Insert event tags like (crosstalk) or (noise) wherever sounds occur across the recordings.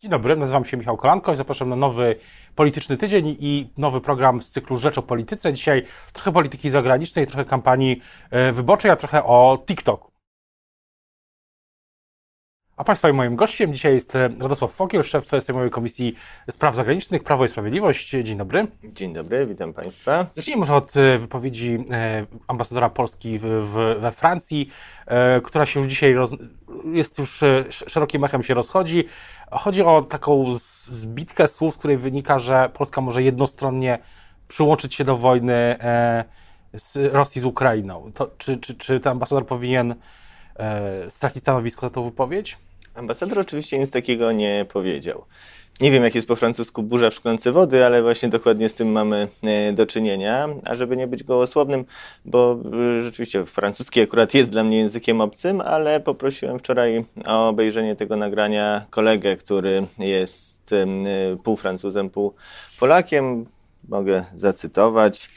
Dzień dobry, nazywam się Michał Kolanko i zapraszam na nowy polityczny tydzień i nowy program z cyklu Rzecz o Polityce. Dzisiaj trochę polityki zagranicznej, trochę kampanii e, wyborczej, a trochę o TikToku. A Państwa i moim gościem dzisiaj jest e, Radosław Fokiel, szef Sejmowej Komisji Spraw Zagranicznych, Prawo i Sprawiedliwość. Dzień dobry. Dzień dobry, witam Państwa. Zacznijmy może od e, wypowiedzi ambasadora Polski we Francji, która się już dzisiaj roz... jest już szerokim echem się rozchodzi. Chodzi o taką zbitkę słów, z której wynika, że Polska może jednostronnie przyłączyć się do wojny e, z Rosji z Ukrainą. To, czy, czy, czy ten ambasador powinien e, stracić stanowisko za tą wypowiedź? Ambasador oczywiście nic takiego nie powiedział. Nie wiem, jak jest po francusku burza w szklance wody, ale właśnie dokładnie z tym mamy e, do czynienia. A żeby nie być gołosłownym, bo e, rzeczywiście francuski akurat jest dla mnie językiem obcym, ale poprosiłem wczoraj o obejrzenie tego nagrania kolegę, który jest e, pół Francuzem, pół Polakiem. Mogę zacytować.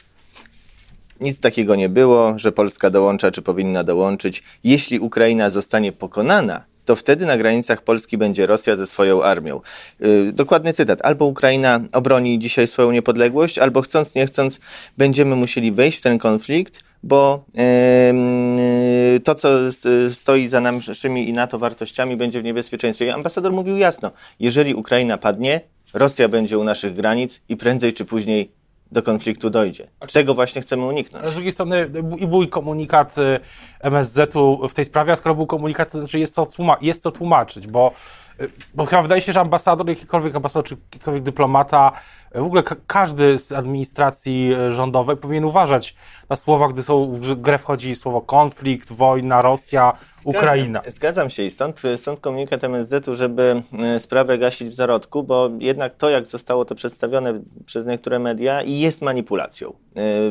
Nic takiego nie było, że Polska dołącza czy powinna dołączyć. Jeśli Ukraina zostanie pokonana, to wtedy na granicach Polski będzie Rosja ze swoją armią. Yy, dokładny cytat. Albo Ukraina obroni dzisiaj swoją niepodległość, albo chcąc, nie chcąc, będziemy musieli wejść w ten konflikt, bo yy, to, co stoi za naszymi i NATO wartościami, będzie w niebezpieczeństwie. I ambasador mówił jasno, jeżeli Ukraina padnie, Rosja będzie u naszych granic i prędzej czy później do konfliktu dojdzie. Tego właśnie chcemy uniknąć. Ale z drugiej strony i był komunikat y, MSZ-u w tej sprawie, a skoro był komunikat, to znaczy jest co, jest co tłumaczyć, bo bo chyba wydaje się, że ambasador, jakikolwiek ambasador, czy jakikolwiek dyplomata, w ogóle ka każdy z administracji e, rządowej powinien uważać na słowa, gdy są w grę wchodzi słowo konflikt, wojna, Rosja, zgadzam, Ukraina. Zgadzam się i stąd, stąd komunikat MSZ-u, żeby sprawę gasić w zarodku, bo jednak to, jak zostało to przedstawione przez niektóre media, jest manipulacją.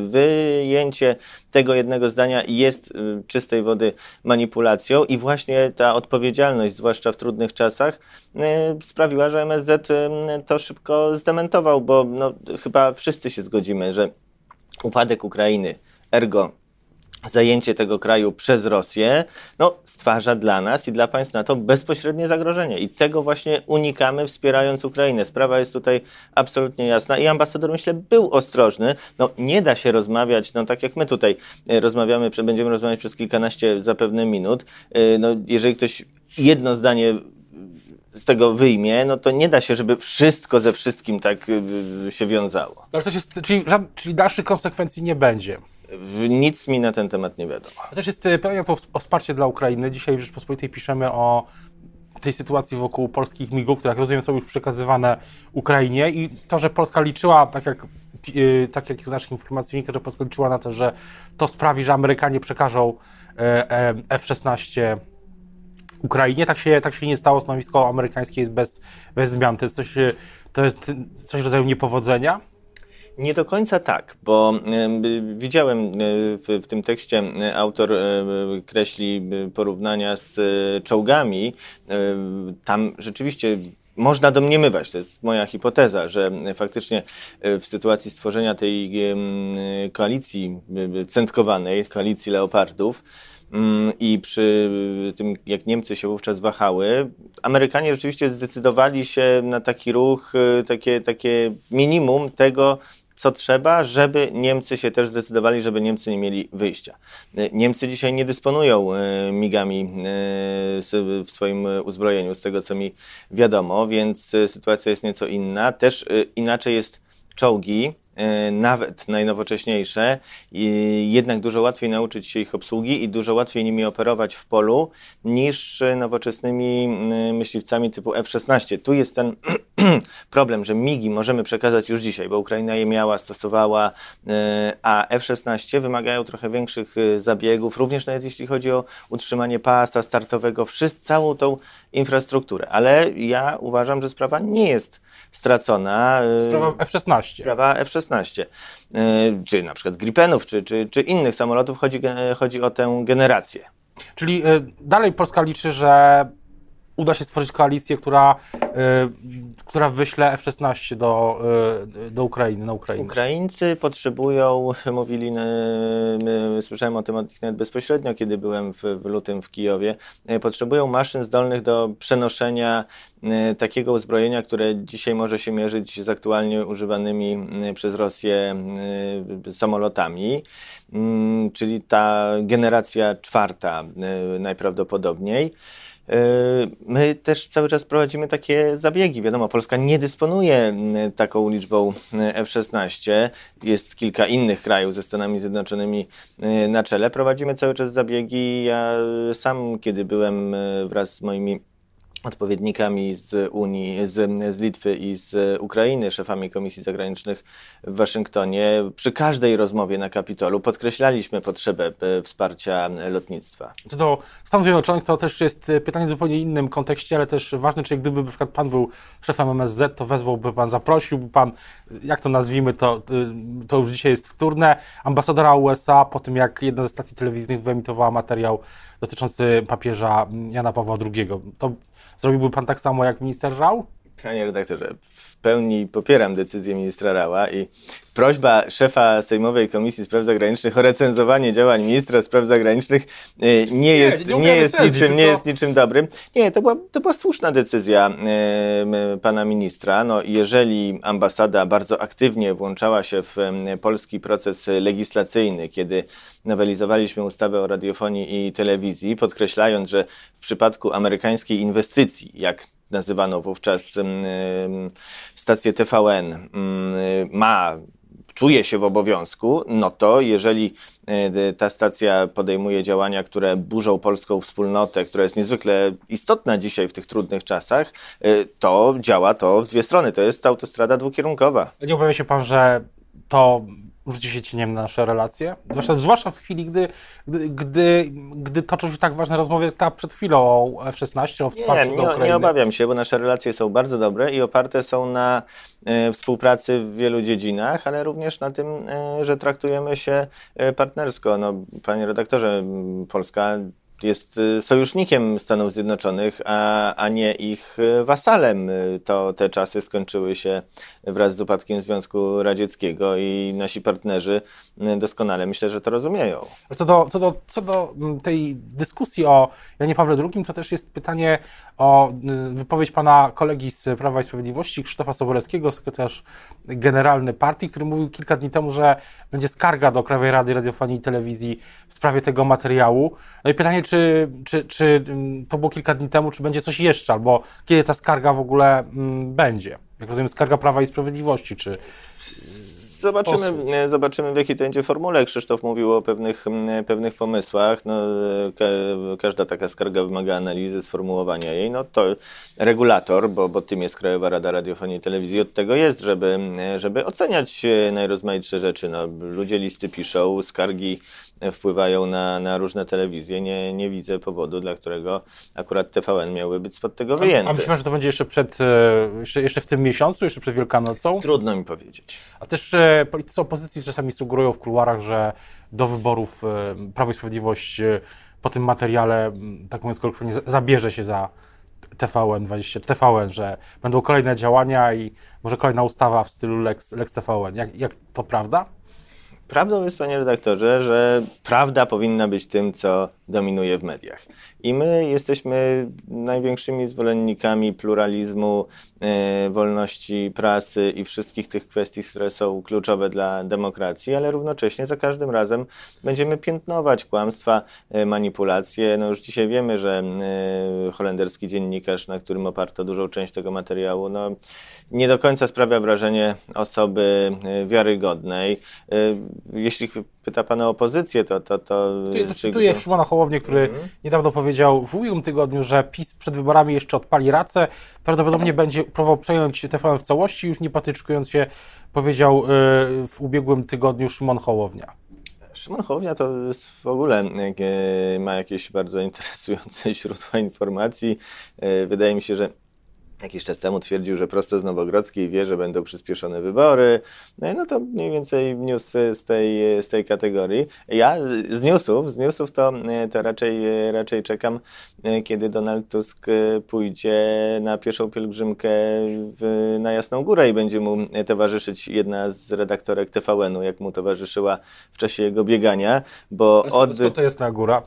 Wyjęcie tego jednego zdania jest czystej wody manipulacją i właśnie ta odpowiedzialność, zwłaszcza w trudnych czasach, Y, sprawiła, że MSZ y, to szybko zdementował, bo no, chyba wszyscy się zgodzimy, że upadek Ukrainy, ergo zajęcie tego kraju przez Rosję, no, stwarza dla nas i dla państw NATO bezpośrednie zagrożenie. I tego właśnie unikamy, wspierając Ukrainę. Sprawa jest tutaj absolutnie jasna i ambasador, myślę, był ostrożny. No, nie da się rozmawiać, no tak jak my tutaj y, rozmawiamy, będziemy rozmawiać przez kilkanaście zapewne minut. No, jeżeli ktoś jedno zdanie z tego wyjmie, no to nie da się, żeby wszystko ze wszystkim tak y, y, się wiązało. Ale to jest, czyli, czyli dalszych konsekwencji nie będzie. Nic mi na ten temat nie wiadomo. To też jest y, pytanie o, o wsparcie dla Ukrainy. Dzisiaj w Rzeczpospolitej piszemy o tej sytuacji wokół polskich migów, które jak rozumiem są już przekazywane Ukrainie i to, że Polska liczyła, tak jak, tak jak z naszych informacji wynika, że Polska liczyła na to, że to sprawi, że Amerykanie przekażą e, e, F-16 Ukrainie. Tak się, tak się nie stało. Stanowisko amerykańskie jest bez, bez zmian. To jest coś, to jest coś rodzaju niepowodzenia? Nie do końca tak, bo y, widziałem y, w, w, tym tekście autor kreśli porównania z czołgami. Tam rzeczywiście można domniemywać, to jest moja hipoteza, że faktycznie w sytuacji stworzenia tej koalicji centkowanej, koalicji leopardów, I przy tym, jak Niemcy się wówczas wahały, Amerykanie rzeczywiście zdecydowali się na taki ruch, y, takie, takie minimum tego, co trzeba, żeby Niemcy się też zdecydowali, żeby Niemcy nie mieli wyjścia. Y, Niemcy dzisiaj nie dysponują y, migami w swoim uzbrojeniu, z tego co mi wiadomo, więc sytuacja jest nieco inna. Też inaczej jest czołgi. E, nawet najnowocześniejsze, jednak dużo łatwiej nauczyć się ich obsługi i dużo łatwiej nimi operować w polu niż nowoczesnymi myśliwcami typu F-16. Tu jest ten (clears throat) problem, że MIGI możemy przekazać już dzisiaj, bo Ukraina je miała, stosowała, e, a F-16 wymagają trochę większych e, zabiegów, również nawet jeśli chodzi o utrzymanie pasa startowego, wszystko, całą tą infrastrukturę. Ale ja uważam, że sprawa nie jest stracona. Sprawa F-16. Sprawa F-16 F-16, e, czy na przykład Gripenów, czy, czy, czy innych samolotów, chodzi, chodzi o tę generację. Czyli e, dalej Polska liczy, że uda się stworzyć koalicję, która, y, która wyśle F-16 do, y, do Ukrainy, na Ukrainę. Ukraińcy potrzebują, (laughs) mówili, y, słyszałem o tym od nich bezpośrednio, kiedy byłem w, w lutym w Kijowie, potrzebują maszyn zdolnych do przenoszenia takiego uzbrojenia, które dzisiaj może się mierzyć z aktualnie używanymi przez Rosję samolotami, mm, czyli ta generacja czwarta najprawdopodobniej. E, my też cały czas prowadzimy takie zabiegi. Wiadomo, Polska nie dysponuje taką liczbą F-16. Jest kilka innych krajów ze Stanami Zjednoczonymi na czele. Prowadzimy cały czas zabiegi. Ja sam, kiedy byłem wraz z moimi odpowiednikami z Unii, z, z Litwy i z Ukrainy, szefami komisji zagranicznych w Waszyngtonie, przy każdej rozmowie na Kapitolu podkreślaliśmy potrzebę e, wsparcia lotnictwa. Co do Stanów Zjednoczonych to też jest pytanie w zupełnie innym kontekście, ale też ważne, czy gdyby na przykład Pan był szefem MSZ, to wezwałby Pan, zaprosiłby Pan, jak to nazwijmy, to, to już dzisiaj jest wtórne, ambasadora USA po tym, jak jedna ze stacji telewizyjnych wyemitowała materiał dotyczący papieża Jana Pawła II. To zrobiłby pan tak samo jak minister Rał? Panie redaktorze, pełni popieram decyzję ministra Rała i prośba szefa Sejmowej Komisji Spraw Zagranicznych o recenzowanie działań ministra spraw zagranicznych y, nie, nie jest, nie, nie jest, niczym, tylko... nie jest niczym dobrym. Nie, to była, to była słuszna decyzja y, pana ministra. No, jeżeli ambasada bardzo aktywnie włączała się w polski proces legislacyjny, kiedy nowelizowaliśmy ustawę o radiofonii i telewizji, podkreślając, że w przypadku amerykańskiej inwestycji, jak nazywano wówczas stację TVN, ma czuje się w obowiązku, no to jeżeli e, ta stacja podejmuje działania, które burzą polską wspólnotę, która jest niezwykle istotna dzisiaj w tych trudnych czasach, e, to działa to w dwie strony. To jest autostrada dwukierunkowa. Nie obawia się pan, że to rzuci się cieniem na nasze relacje. Zwłaszcza, zwłaszcza w chwili, gdy, gdy, gdy, gdy toczą się tak ważne rozmowy, jak ta przed chwilą o F-16, o wsparciu nie, nie, Ukrainy. Nie obawiam się, bo nasze relacje są bardzo dobre i oparte są na e, współpracy w wielu dziedzinach, ale również na tym, e, że traktujemy się e, partnersko. No, panie redaktorze, Polska jest y, sojusznikiem Stanów Zjednoczonych, a, a nie ich y, wasalem. Y, to te czasy skończyły się wraz z upadkiem Związku Radzieckiego i nasi partnerzy doskonale myślę, że to rozumieją. Co do, co do, co do mm, tej dyskusji o Janie Pawle II, to też jest pytanie o wypowiedź pana kolegi z Prawa i Sprawiedliwości, Krzysztofa Sobolewskiego, sekretarz generalny partii, który mówił kilka dni temu, że będzie skarga do Krajowej Rady Radiofonii i Telewizji w sprawie tego materiału. No i pytanie, czy, czy, czy mm, to było kilka dni temu, czy będzie coś jeszcze, albo kiedy ta skarga w ogóle mm, będzie? Jak rozumiem, skarga Prawa i Sprawiedliwości, czy Zobaczymy, e, zobaczymy w jakiej to będzie formule. Krzysztof mówił o pewnych, pewnych pomysłach. No, ka, każda taka skarga wymaga analizy, sformułowania jej. No to regulator, bo, bo tym jest Krajowa Rada Radiofonii i Telewizji, od tego jest, żeby, żeby oceniać najrozmaitsze rzeczy. No, ludzie listy piszą, skargi wpływają na, na różne telewizje. Nie, nie widzę powodu, dla którego akurat TVN miałby być spod tego wyjęty. A myślę, że to będzie jeszcze, przed, e, jeszcze, jeszcze w tym miesiącu, jeszcze przed Wielkanocą? Trudno mi powiedzieć. A też e, politycy opozycji czasami sugerują w kuluarach, że do wyborów e, Prawo i Sprawiedliwość po tym materiale, tak mówiąc kolokwialnie, zabierze się za TVN 20, TVN, że będą kolejne działania i może kolejna ustawa w stylu Lex, Lex TVN. Jak, jak to prawda? Prawdą jest, panie redaktorze, że prawda powinna być tym, co dominuje w mediach. I my jesteśmy największymi zwolennikami pluralizmu, e, wolności prasy i wszystkich tych kwestii, które są kluczowe dla demokracji, ale równocześnie za każdym razem będziemy piętnować kłamstwa, e, manipulacje. No już dzisiaj wiemy, że e, holenderski dziennikarz, na którym oparto dużą część tego materiału, no, nie do końca sprawia wrażenie osoby wiarygodnej. Jeśli pyta Pan o opozycję, to... to, to tu cytuję Szymona Hołownię, który mhm. niedawno powiedział w ubiegłym tygodniu, że PiS przed wyborami jeszcze odpali racę, prawdopodobnie będzie próbował przejąć TVN w całości, już nie patyczkując się, powiedział y, w ubiegłym tygodniu Szymon Hołownia. Szymon Hołownia to w ogóle ma jakieś bardzo (laughs) interesujące źródła informacji. Y, wydaje mi się, że jakiś czas temu twierdził, że prosto z Nowogrodzkiej wie, że będą przyspieszone wybory. No, no to mniej więcej news z tej, z tej kategorii. Ja z newsów, z newsów to, to raczej, raczej czekam, kiedy Donald Tusk pójdzie na pierwszą pielgrzymkę w, na Jasną Górę i będzie mu towarzyszyć jedna z redaktorek TVN-u, jak mu towarzyszyła w czasie jego biegania, bo od... Co to jest na góra?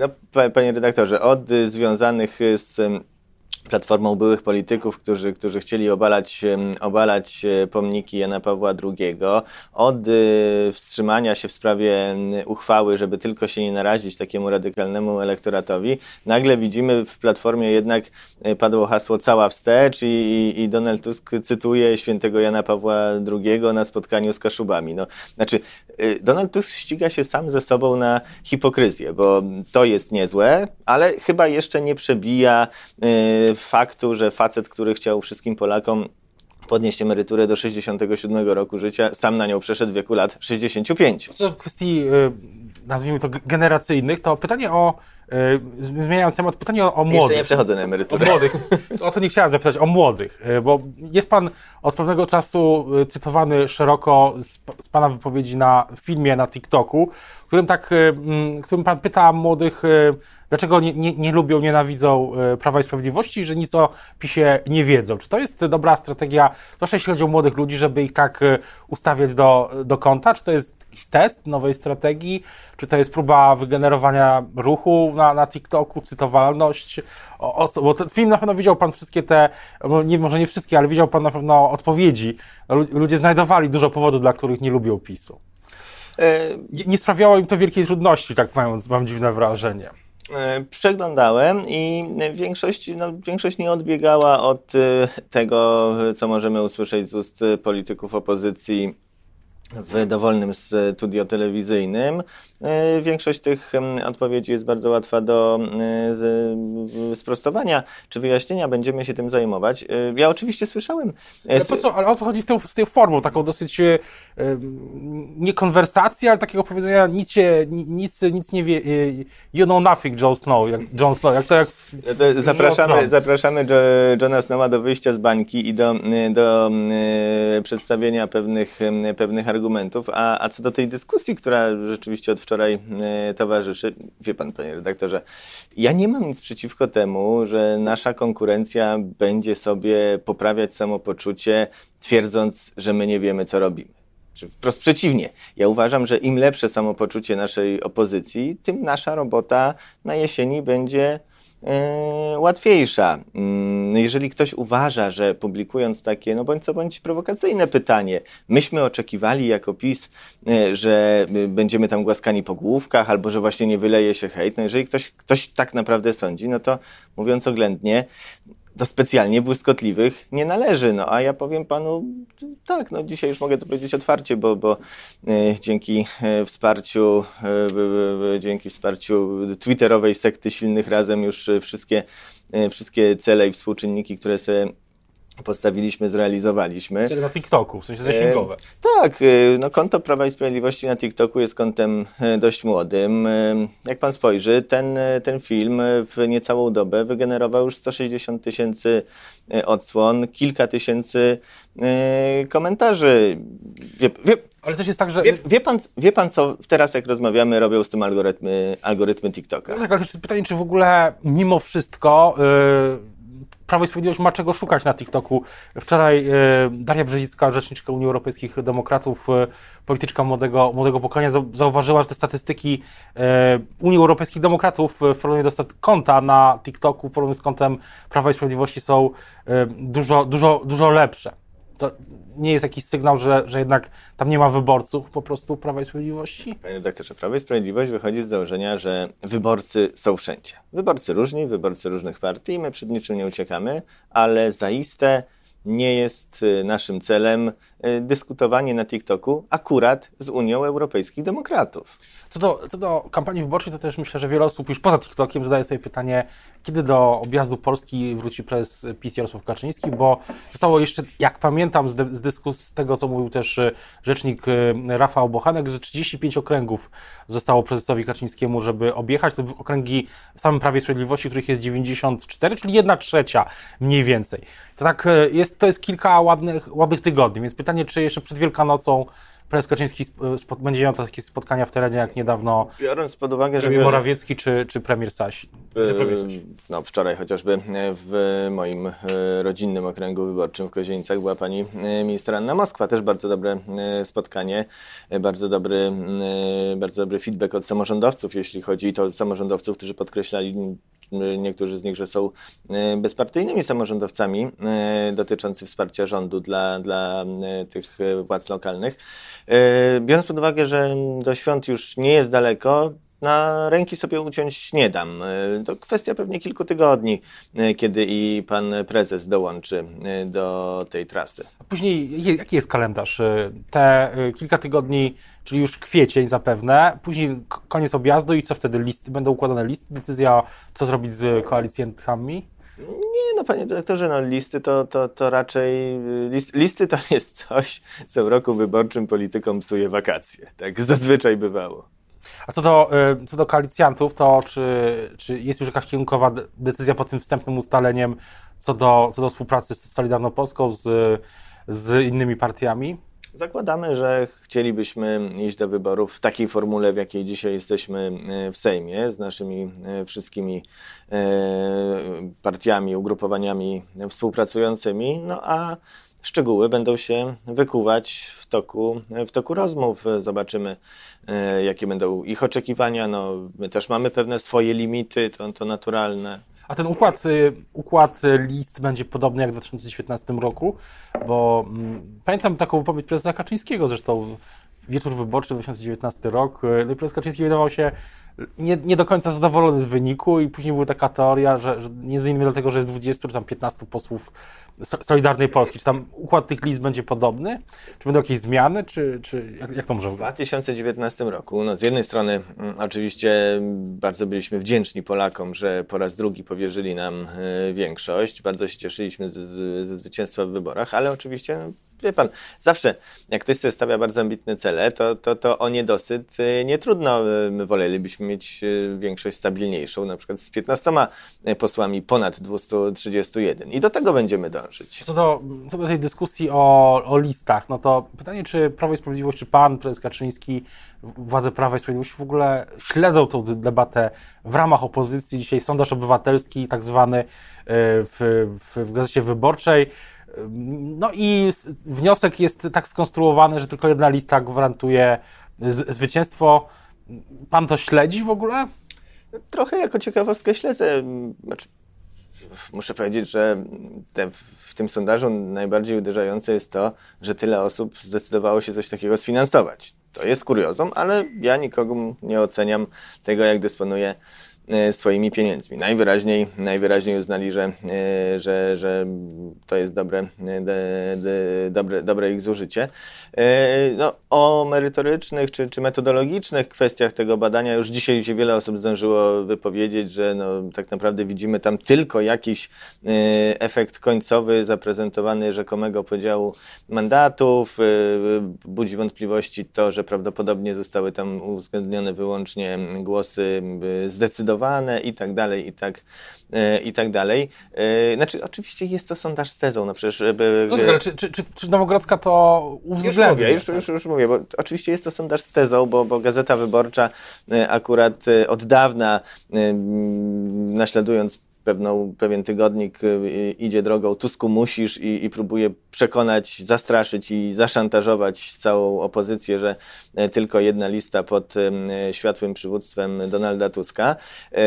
No, panie redaktorze, od związanych z platformą byłych polityków, którzy, którzy chcieli obalać, obalać e, pomniki Jana Pawła II, od e, wstrzymania się w sprawie uchwały, żeby tylko się nie narazić takiemu radykalnemu elektoratowi, nagle widzimy w platformie jednak e, padło hasło cała wstecz i, i, i Donald Tusk cytuje świętego Jana Pawła II na spotkaniu z Kaszubami. No, znaczy, Donald Tusk ściga się sam ze sobą na hipokryzję, bo to jest niezłe, ale chyba jeszcze nie przebija faktu, że facet, który chciał wszystkim Polakom podnieść emeryturę do 67 roku życia, sam na nią przeszedł w wieku lat 65. Co w kwestii, y, nazwijmy to, generacyjnych, to pytanie o, zmieniając temat, pytanie o, o młodych. Jeszcze nie przechodzę na emeryturę. O młodych. O to nie chciałem zapytać, o młodych, y, bo jest pan od pewnego czasu cytowany szeroko z, z pana wypowiedzi na filmie na TikToku, w którym tak, mm, którym pan pyta młodych dlaczego nie, nie, nie lubią, nienawidzą e, Prawa i Sprawiedliwości, że nic o PiSie nie wiedzą. Czy to jest dobra strategia, zwłaszcza jeśli chodzi o młodych ludzi, żeby ich tak e, ustawiać do, do konta? Czy to jest test nowej strategii? Czy to jest próba wygenerowania ruchu na, na TikToku, cytowalność? O, o, bo ten film na pewno widział Pan wszystkie te, nie, może nie wszystkie, ale widział Pan na pewno odpowiedzi. Ludzie znajdowali dużo powodów, dla których nie lubią PiSu. Nie, nie sprawiało im to wielkiej trudności, tak mając, mam dziwne wrażenie. E, przeglądałem i większość, no, większość nie odbiegała od e, tego, co możemy usłyszeć z ust polityków opozycji w dowolnym studio telewizyjnym. E, większość tych odpowiedzi jest bardzo łatwa do sprostowania czy wyjaśnienia. Będziemy się tym zajmować. Ja oczywiście słyszałem. Ale po co, ale o co chodzi z tą, z tą formą? Taką dosyć nie konwersacji, ale takiego powiedzenia nic, się, nic, nic nie wie, you know nothing, Jon Snow, jak, Jon Snow, jak to jak w, to zapraszamy, zapraszamy Johna Snowa do wyjścia z bańki i do, do przedstawienia pewnych, pewnych argumentów, a, a co do tej dyskusji, która rzeczywiście od wczoraj towarzyszy, wie pan, panie redaktorze, ja nie mam nic przeciwko temu, że nasza konkurencja będzie sobie poprawiać samopoczucie, twierdząc, że my nie wiemy, co robimy. Czy wprost przeciwnie. Ja uważam, że im lepsze samopoczucie naszej opozycji, tym nasza robota na jesieni będzie łatwiejsza. Yy, jeżeli ktoś uważa, że publikując takie, no bądź co bądź prowokacyjne pytanie, myśmy oczekiwali jako PiS, yy, że będziemy tam głaskani po główkach, albo że właśnie nie wyleje się hejt, no jeżeli ktoś, ktoś tak naprawdę sądzi, no to mówiąc oględnie, do specjalnie błyskotliwych nie należy. No a ja powiem panu, tak, no dzisiaj już mogę to powiedzieć otwarcie, bo, bo e, dzięki e, wsparciu, e, dzięki wsparciu twitterowej sekty silnych razem już wszystkie, wszystkie cele i współczynniki, które sobie postawiliśmy, zrealizowaliśmy. Czyli na TikToku, w sensie zasięgowe. E, tak, no konto Prawa i Sprawiedliwości na TikToku jest kontem dość młodym. E, jak pan spojrzy, ten, ten film w niecałą dobę wygenerował już 160 tysięcy odsłon, kilka tysięcy e, komentarzy. Wie, wie, ale też jest tak, że... Wie, wie, pan, wie pan, co teraz jak rozmawiamy, robią z tym algorytmy, algorytmy TikToka? No tak, ale pytanie, czy w ogóle mimo wszystko... Yy Prawo i Sprawiedliwość ma czego szukać na TikToku. Wczoraj e, Daria Brzezicka, rzeczniczka Unii Europejskich Demokratów, e, polityczka młodego, młodego pokolenia, zauważyła, że te statystyki e, Unii Europejskich Demokratów w porównaniu do konta na TikToku w porównaniu z kontem Prawa i Sprawiedliwości są dużo, dużo, dużo lepsze to nie jest jakiś sygnał, że, że jednak tam nie ma wyborców po prostu Prawa i Sprawiedliwości? Panie redaktorze, Prawo i Sprawiedliwość wychodzi z założenia, że wyborcy są wszędzie. Wyborcy różni, wyborcy różnych partii, my przed niczym nie uciekamy, ale zaiste nie jest y, naszym celem dyskutowanie na TikToku akurat z Unią Europejskich Demokratów. Co do, co do kampanii wyborczej, to też myślę, że wiele osób już poza TikTokiem zadaje sobie pytanie, kiedy do objazdu Polski wróci przez PiS Jarosław Kaczyński, bo zostało jeszcze, jak pamiętam z, z dyskusji, z tego co mówił też e, rzecznik e, Rafał Bochanek, że 35 okręgów zostało prezesowi Kaczyńskiemu, żeby objechać. To okręgi w samym Prawie Sprawiedliwości, których jest 94, czyli jedna trzecia mniej więcej. To tak jest, to jest kilka ładnych, ładnych tygodni, więc pytanie, czy jeszcze przed Wielkanocą prezes Kaczyński będzie miał takie spotkania w terenie, jak niedawno Biorąc pod uwagę, że Morawiecki czy, czy premier Sasin. No, wczoraj chociażby w moim e, rodzinnym okręgu wyborczym w Kozienicach była pani e, minister Anna Moskwa. Też bardzo dobre e, spotkanie, bardzo dobry, bardzo dobry feedback od samorządowców, jeśli chodzi to samorządowców, którzy podkreślali niektórzy z nich, że są bezpartyjnymi samorządowcami dotyczący wsparcia rządu dla, dla tych władz lokalnych. Biorąc pod uwagę, że do świąt już nie jest daleko, na ręki sobie uciąć nie dam. E, to kwestia pewnie kilku tygodni, e, kiedy i pan prezes dołączy e, do tej trasy. Później, jaki jest kalendarz? Te kilka tygodni, czyli już kwiecień zapewne, później koniec objazdu i co wtedy? Listy, będą układane listy? Decyzja, co zrobić z koalicjantami? Nie, no panie dyrektorze, no listy to, to, to raczej, list, listy to jest coś, co w roku wyborczym politykom psuje wakacje. Tak zazwyczaj bywało. A co do, y, co do koalicjantów, to czy, czy jest już jakaś kierunkowa decyzja po tym wstępnym ustaleniem co do, co do współpracy z Solidarną Polską, z, z innymi partiami? Zakładamy, że chcielibyśmy iść do wyborów w takiej formule, w jakiej dzisiaj jesteśmy y, w Sejmie, z naszymi y, wszystkimi partiami, ugrupowaniami współpracującymi, no a Szczegóły będą się wykuwać w toku, w toku rozmów. Zobaczymy, e, jakie będą ich oczekiwania. No, my też mamy pewne swoje limity, to, to naturalne. A ten układ, y, układ list będzie podobny jak w 2019 roku, bo mm, pamiętam taką wypowiedź prezesa Kaczyńskiego zresztą wieczór wyborczy 2019 rok. Y, no i prezes Kaczyński wydawał się nie, nie do końca zadowolony z wyniku i później była taka teoria, że, że między innymi dlatego, że jest 20 czy tam 15 posłów Solidarnej Polski. Czy tam układ tych list będzie podobny? Czy będą jakieś zmiany? Czy, czy jak, jak to może W 2019 roku, no z jednej strony mm, oczywiście bardzo byliśmy wdzięczni Polakom, że po raz drugi powierzyli nam y, większość. Bardzo się cieszyliśmy ze zwycięstwa w wyborach, ale oczywiście wie pan, zawsze jak ktoś sobie stawia bardzo ambitne cele, to, to, to o niedosyt y, nie trudno. My wolelibyśmy mieć y, większość stabilniejszą, na przykład z 15 y, posłami ponad 231 i do tego będziemy dążyć. Co do, co do tej dyskusji o, o listach, no to pytanie, czy Prawo i Sprawiedliwość, czy pan, prezes Kaczyński, władze Prawa i Sprawiedliwości w ogóle śledzą tą debatę w ramach opozycji. Dzisiaj sondaż obywatelski, tak zwany w, w, w Gazecie Wyborczej, no i wniosek jest tak skonstruowany, że tylko jedna lista gwarantuje zwycięstwo. Pan to śledzi w ogóle? Trochę jako ciekawostkę śledzę. Znaczy, muszę powiedzieć, że te, w tym sondażu najbardziej uderzające jest to, że tyle osób zdecydowało się coś takiego sfinansować. To jest kuriozum, ale ja nikogo nie oceniam tego, jak dysponuje swoimi pieniędzmi. Najwyraźniej, najwyraźniej uznali, że, e, że, że to jest dobre, e, de, de, dobre, dobre ich zużycie. No, o merytorycznych czy, czy metodologicznych kwestiach tego badania już dzisiaj się wiele osób zdążyło wypowiedzieć, że no, tak naprawdę widzimy tam tylko jakiś efekt końcowy zaprezentowany rzekomego podziału mandatów. Budzi wątpliwości to, że prawdopodobnie zostały tam uwzględnione wyłącznie głosy zdecydowane i tak dalej, i tak, e, i tak dalej. E, znaczy, oczywiście jest to sondaż z tezą, no przecież... No, ale czy, czy, czy, czy Nowogrodzka to uwzględnia? Już mówię, już, już, już mówię, bo oczywiście jest to sondaż z tezą, bo, bo Gazeta Wyborcza e, akurat od dawna naśladując pewną, pewien tygodnik y, idzie drogą Tusku musisz i, i próbuje przekonać, zastraszyć i zaszantażować całą opozycję, że e, tylko jedna lista pod e, światłym przywództwem Donalda Tuska. E,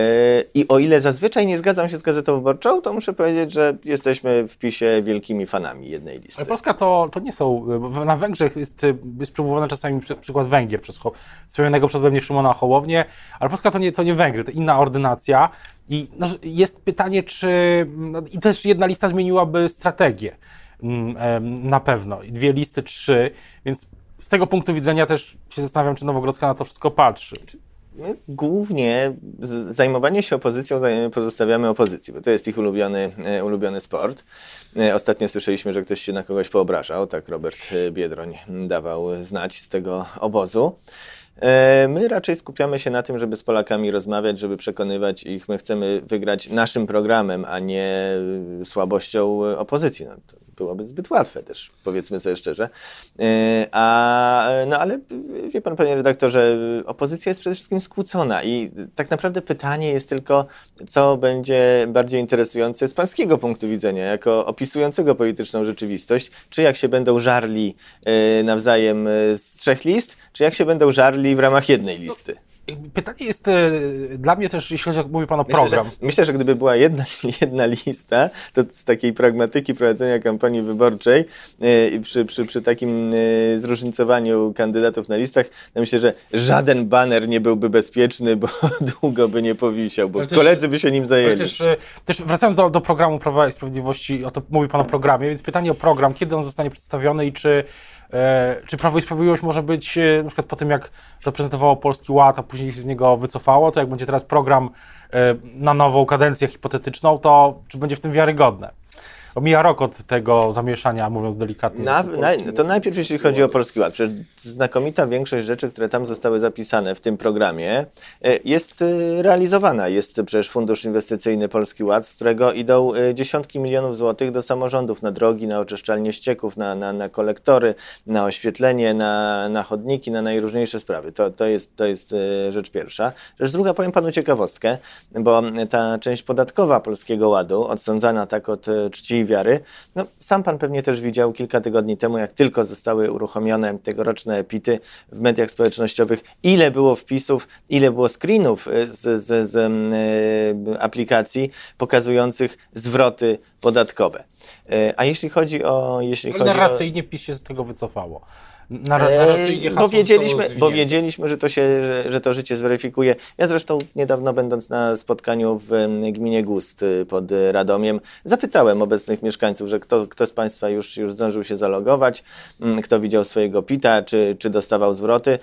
I o ile zazwyczaj nie zgadzam się z Gazetą Wyborczą, to muszę powiedzieć, że jesteśmy w PiSie wielkimi fanami jednej listy. Ale Polska to, to nie są, na Węgrzech jest, jest przywoływany czasami przykład Węgier przez wspomnianego przeze mnie Szymona Hołownię, ale Polska to nie, to nie Węgry, to inna ordynacja. I no, jest pytanie, czy. No, I też jedna lista zmieniłaby strategię. mm, na pewno. Dwie listy, trzy, więc z tego punktu widzenia też się zastanawiam, czy Nowogrodzka na to wszystko patrzy. Głównie zajmowanie się opozycją pozostawiamy opozycji, bo to jest ich ulubiony, e, ulubiony sport. E, ostatnio słyszeliśmy, że ktoś się na kogoś poobrażał, tak Robert Biedroń dawał znać z tego obozu. E, my raczej skupiamy się na tym, żeby z Polakami rozmawiać, żeby przekonywać ich. My chcemy wygrać naszym programem, a nie słabością opozycji. No, byłoby zbyt łatwe też, powiedzmy sobie szczerze. E, a, no ale wie pan, panie redaktorze, opozycja jest przede wszystkim skłócona i tak naprawdę pytanie jest tylko, co będzie bardziej interesujące z pańskiego punktu widzenia, jako opisującego polityczną rzeczywistość, czy jak się będą żarli e, nawzajem z trzech list, czy jak się będą żarli w ramach jednej listy. Pytanie jest e, dla mnie też, jeśli chodzi, mówi Pan o program. Myślę, że, myślę, że gdyby była jedna, (laughs) jedna lista, to z takiej pragmatyki prowadzenia kampanii wyborczej e, przy, przy, przy takim e, zróżnicowaniu kandydatów na listach, to myślę, że żaden baner nie byłby bezpieczny, bo (laughs) długo by nie powisiał, bo też, koledzy by się nim zajęli. Też, też wracając do, do programu Prawa i Sprawiedliwości, o to mówi Pan o programie, więc pytanie o program, kiedy on zostanie przedstawiony i czy czy Prawo i Sprawiedliwość może być, e, na przykład po tym jak zaprezentowało Polski Ład, a później się z niego wycofało, to jak będzie teraz program e, na nową kadencję hipotetyczną, to czy będzie w tym wiarygodne? Omija rok od tego zamieszania, mówiąc delikatnie. Na, na, to najpierw jeśli chodzi o Polski Ład. Przecież znakomita większość rzeczy, które tam zostały zapisane w tym programie e, jest e, realizowana. Jest przecież Fundusz Inwestycyjny Polski Ład, z którego idą e, dziesiątki milionów złotych do samorządów, na drogi, na oczyszczalnie ścieków, na, na, na kolektory, na oświetlenie, na, na chodniki, na najróżniejsze sprawy. To, to, jest, to jest rzecz pierwsza. Rzecz druga, powiem panu ciekawostkę, bo ta część podatkowa Polskiego Ładu, odsądzana tak od czci wiary. No, sam pan pewnie też widział kilka tygodni temu, jak tylko zostały uruchomione tegoroczne epity w mediach społecznościowych, ile było wpisów, ile było screenów y, z, z, z y, aplikacji pokazujących zwroty podatkowe. Y, a jeśli chodzi o... Jeśli chodzi narracyjnie o... PiS się z tego wycofało. Eee, bo wiedzieliśmy, bo wiedzieliśmy, że to się, że, że, to życie zweryfikuje. Ja zresztą niedawno będąc na spotkaniu w gminie Gust y, pod Radomiem, zapytałem obecnych mieszkańców, że kto, kto z Państwa już, już zdążył się zalogować, mm, kto widział swojego pita, czy, czy dostawał zwroty.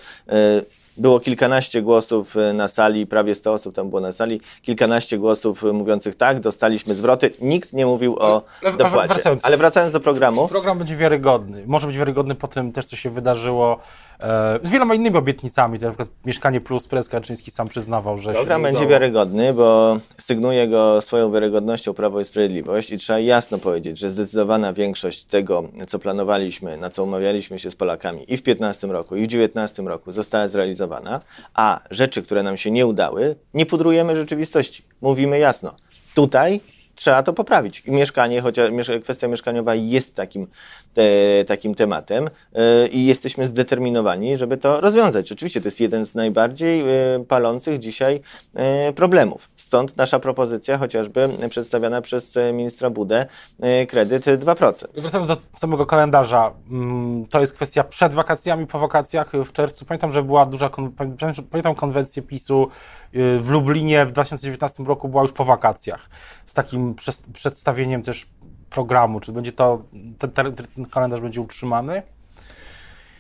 Było kilkanaście głosów e, na sali, prawie 100 osób tam było na sali, kilkanaście głosów e, mówiących tak, dostaliśmy zwroty, nikt nie mówił o dopłacie. Wracając, Ale wracając do programu. Program będzie wiarygodny. Może być wiarygodny po tym też, co się wydarzyło e, z wieloma innymi obietnicami. Na przykład Mieszkanie Plus, Prezes Kaczyński sam przyznawał, że Program będzie udało. wiarygodny, bo sygnuje go swoją wiarygodnością Prawo i Sprawiedliwość i trzeba jasno powiedzieć, że zdecydowana większość tego, co planowaliśmy, na co umawialiśmy się z Polakami i w 2015 roku, i w 2019 roku została zrealizowana a rzeczy, które nam się nie udały, nie pudrujemy rzeczywistości. Mówimy jasno. Tutaj trzeba to poprawić. Mieszkanie, chociaż kwestia mieszkaniowa jest takim, te, takim tematem yy, i jesteśmy zdeterminowani, żeby to rozwiązać. Oczywiście to jest jeden z najbardziej yy, palących dzisiaj yy, problemów. Stąd nasza propozycja, chociażby przedstawiona przez ministra Budę, kredyt 2%. Wracając do samego kalendarza, mm, to jest kwestia przed wakacjami, po wakacjach w czerwcu. Pamiętam, że była duża, pamiętam konwencję PiSu w Lublinie w 2019 roku była już po wakacjach z takim przedstawieniem też programu? Czy będzie to, ten, ten kalendarz będzie utrzymany?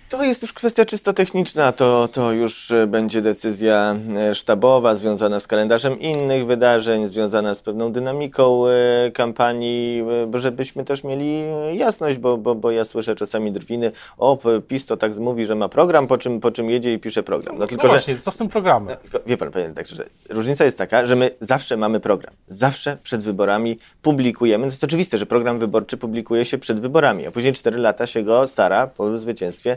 To jest już kwestia czysto techniczna, to, to już e, będzie decyzja e, sztabowa związana z kalendarzem innych wydarzeń, związana z pewną dynamiką e, kampanii, żebyśmy też mieli jasność, bo, bo, bo ja słyszę czasami drwiny, o PiS to tak mówi, że ma program, po czym, po czym jedzie i pisze program. No, no tylko, no właśnie, że, co z tym programem? Wie pan, panie że różnica jest taka, że my zawsze mamy program. Zawsze przed wyborami publikujemy, to jest oczywiste, że program wyborczy publikuje się przed wyborami, a później 4 lata się go stara po zwycięstwie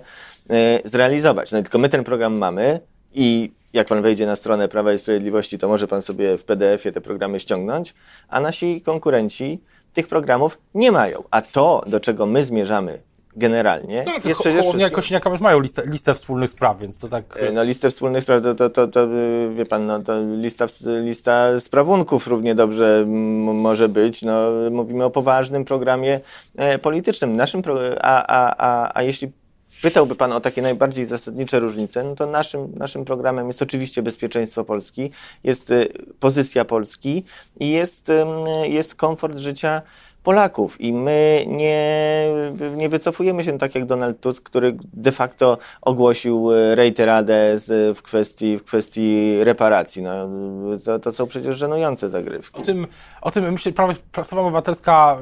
zrealizować. No tylko my ten program mamy i jak pan wejdzie na stronę Prawa i Sprawiedliwości, to może pan sobie w PDF-ie te programy ściągnąć, a nasi konkurenci tych programów nie mają. A to, do czego my zmierzamy generalnie. No, jest przecież Hołownia wszystkim... Kosiniaka mają listę, listę wspólnych spraw, więc to tak... E, no listę wspólnych spraw, to, to, to, to wie pan, no, to lista, lista sprawunków równie dobrze może być. No, mówimy o poważnym programie e, politycznym. Naszym pro... a, a, a, a jeśli pytałby Pan o takie najbardziej zasadnicze różnice, no to naszym, naszym programem jest oczywiście bezpieczeństwo Polski, jest y, pozycja Polski i jest, jest komfort życia Polaków i my nie, nie wycofujemy się tak jak Donald Tusk, który de facto ogłosił e, reiteradę z, w, kwestii, w kwestii reparacji. No, to, to są przecież żenujące zagrywki. O tym, o tym myślę, Platforma Obywatelska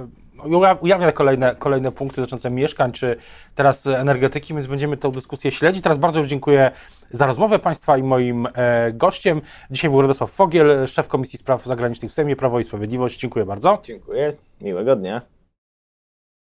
ujawnia kolejne, kolejne punkty dotyczące mieszkań, czy teraz energetyki, więc będziemy tę dyskusję śledzić. Teraz bardzo już dziękuję za rozmowę Państwa i moim e, gościem. Dzisiaj był Radosław Fogiel, szef Komisji Spraw Zagranicznych w Sejmie Prawo i Sprawiedliwość. Dziękuję bardzo. Dziękuję, miłego dnia.